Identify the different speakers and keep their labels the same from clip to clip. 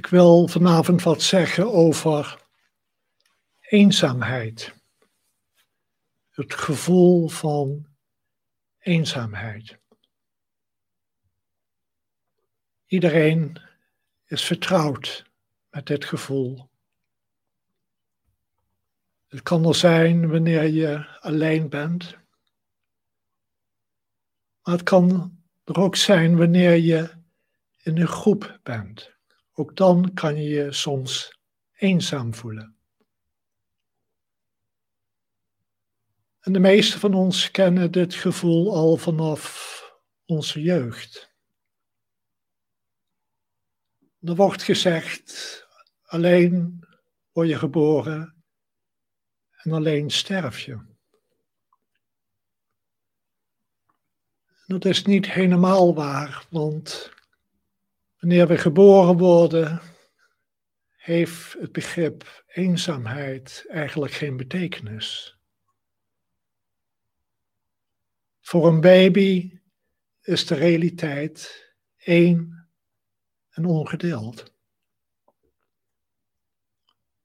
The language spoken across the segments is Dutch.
Speaker 1: Ik wil vanavond wat zeggen over eenzaamheid. Het gevoel van eenzaamheid. Iedereen is vertrouwd met dit gevoel. Het kan er zijn wanneer je alleen bent. Maar het kan er ook zijn wanneer je in een groep bent. Ook dan kan je je soms eenzaam voelen. En de meesten van ons kennen dit gevoel al vanaf onze jeugd. Er wordt gezegd, alleen word je geboren en alleen sterf je. Dat is niet helemaal waar, want wanneer we geboren worden, heeft het begrip eenzaamheid eigenlijk geen betekenis. Voor een baby is de realiteit één en ongedeeld.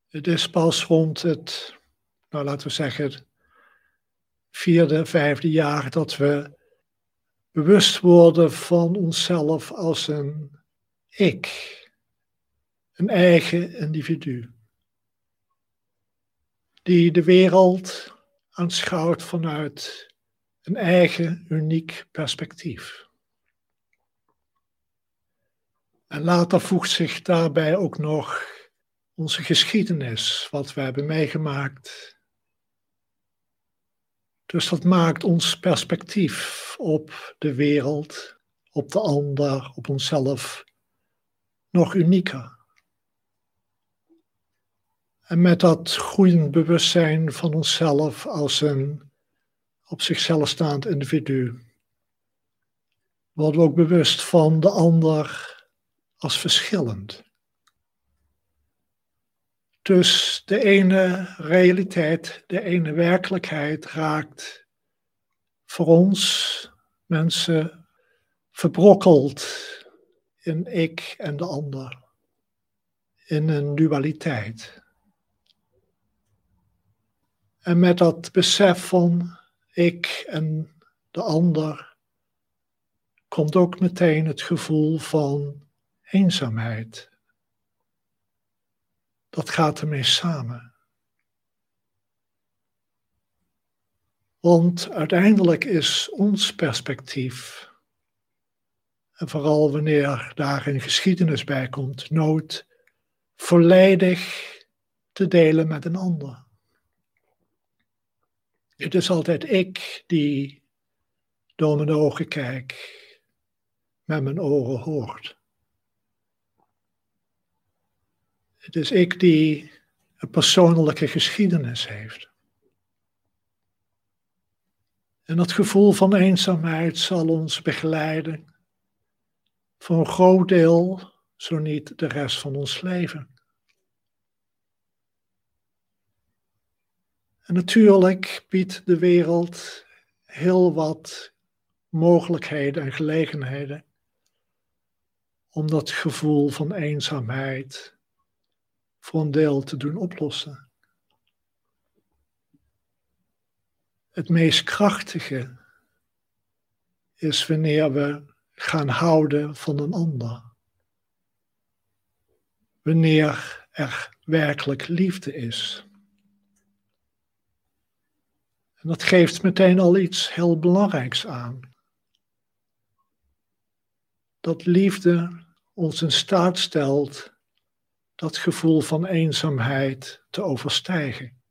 Speaker 1: Het is pas rond het, nou laten we zeggen, vierde, vijfde jaar dat we bewust worden van onszelf als een ik, een eigen individu, die de wereld aanschouwt vanuit een eigen uniek perspectief. En later voegt zich daarbij ook nog onze geschiedenis, wat we hebben meegemaakt. Dus dat maakt ons perspectief op de wereld, op de ander, op onszelf nog unieker. En met dat groeiend bewustzijn van onszelf als een op zichzelf staand individu, worden we ook bewust van de ander als verschillend. Dus de ene realiteit, de ene werkelijkheid raakt voor ons mensen verbrokkeld in ik en de ander, in een dualiteit. En met dat besef van ik en de ander komt ook meteen het gevoel van eenzaamheid. Dat gaat ermee samen. Want uiteindelijk is ons perspectief, en vooral wanneer daar een geschiedenis bij komt, nooit volledig te delen met een ander. Het is altijd ik die door mijn ogen kijk, met mijn oren hoort. Het is ik die een persoonlijke geschiedenis heeft. En dat gevoel van eenzaamheid zal ons begeleiden voor een groot deel, zo niet de rest van ons leven. En natuurlijk biedt de wereld heel wat mogelijkheden en gelegenheden om dat gevoel van eenzaamheid voor een deel te doen oplossen. Het meest krachtige is wanneer we gaan houden van een ander. Wanneer er werkelijk liefde is. En dat geeft meteen al iets heel belangrijks aan. Dat liefde ons in staat stelt dat gevoel van eenzaamheid te overstijgen.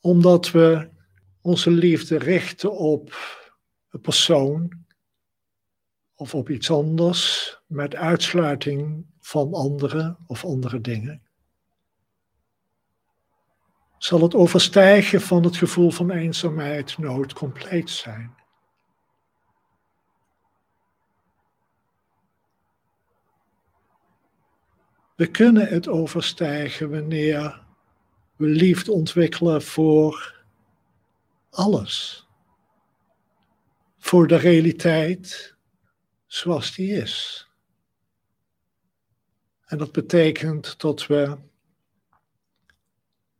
Speaker 1: Omdat we onze liefde richten op een persoon of op iets anders met uitsluiting van anderen of andere dingen zal het overstijgen van het gevoel van eenzaamheid nooit compleet zijn. We kunnen het overstijgen wanneer we liefde ontwikkelen voor alles. Voor de realiteit, zoals die is. En dat betekent dat we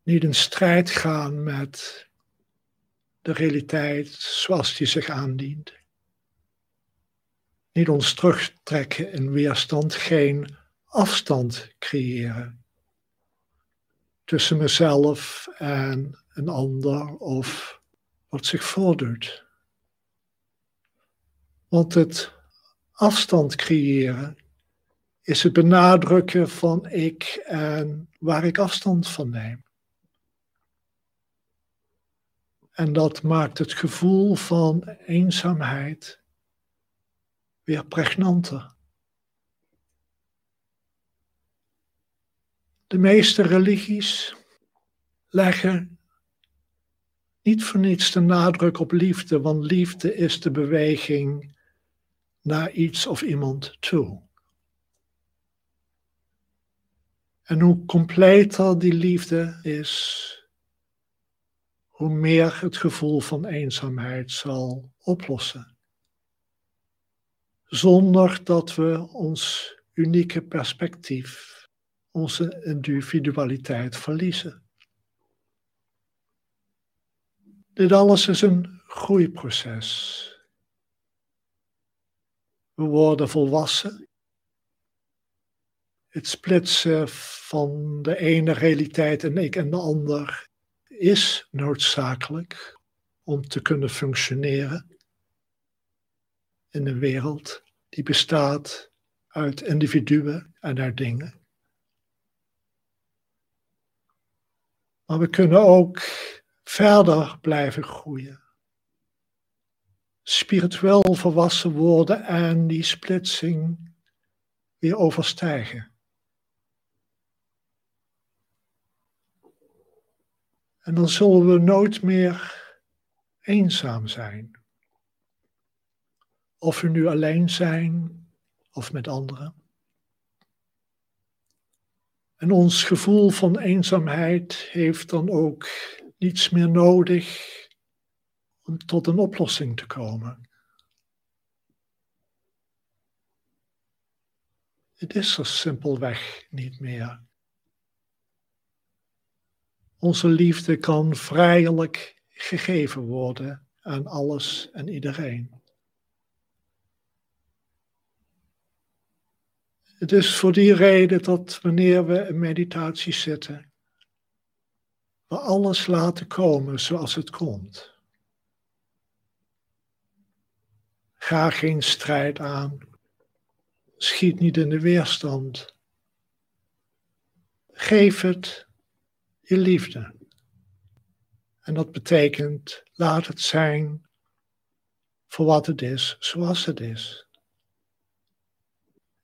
Speaker 1: niet in strijd gaan met de realiteit zoals die zich aandient. Niet ons terugtrekken in weerstand, geen afstand creëren tussen mezelf en een ander of wat zich voordoet. Want het afstand creëren is het benadrukken van ik en waar ik afstand van neem. En dat maakt het gevoel van eenzaamheid weer pregnanter. De meeste religies leggen niet voor niets de nadruk op liefde, want liefde is de beweging naar iets of iemand toe. En hoe completer die liefde is, hoe meer het gevoel van eenzaamheid zal oplossen. Zonder dat we ons unieke perspectief, onze individualiteit verliezen. Dit alles is een groeiproces. We worden volwassen. Het splitsen van de ene realiteit en ik en de ander is noodzakelijk om te kunnen functioneren in een wereld die bestaat uit individuen en uit dingen. Maar we kunnen ook verder blijven groeien. Spiritueel volwassen worden en die splitsing weer overstijgen. En dan zullen we nooit meer eenzaam zijn. Of we nu alleen zijn of met anderen. En ons gevoel van eenzaamheid heeft dan ook niets meer nodig om tot een oplossing te komen. Het is er simpelweg niet meer. Onze liefde kan vrijelijk gegeven worden aan alles en iedereen. Het is voor die reden dat wanneer we in meditatie zitten, we alles laten komen zoals het komt. Ga geen strijd aan. Schiet niet in de weerstand. Geef het je liefde. En dat betekent, laat het zijn voor wat het is, zoals het is.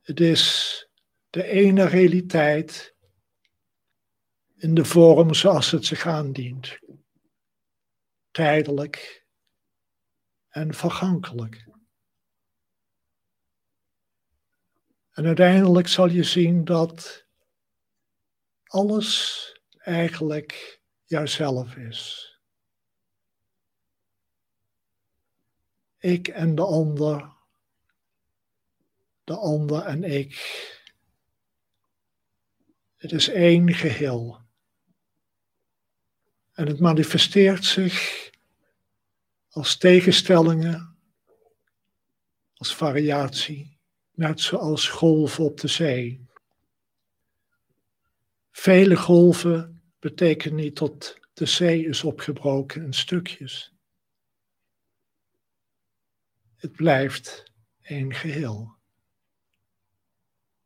Speaker 1: Het is de ene realiteit in de vorm zoals het zich aandient. Tijdelijk en vergankelijk. En uiteindelijk zal je zien dat alles eigenlijk jouzelf is. Ik en de ander, de ander en ik. Het is één geheel. En het manifesteert zich als tegenstellingen, als variatie, net zoals golven op de zee. Vele golven betekent niet dat de zee is opgebroken in stukjes. Het blijft één geheel.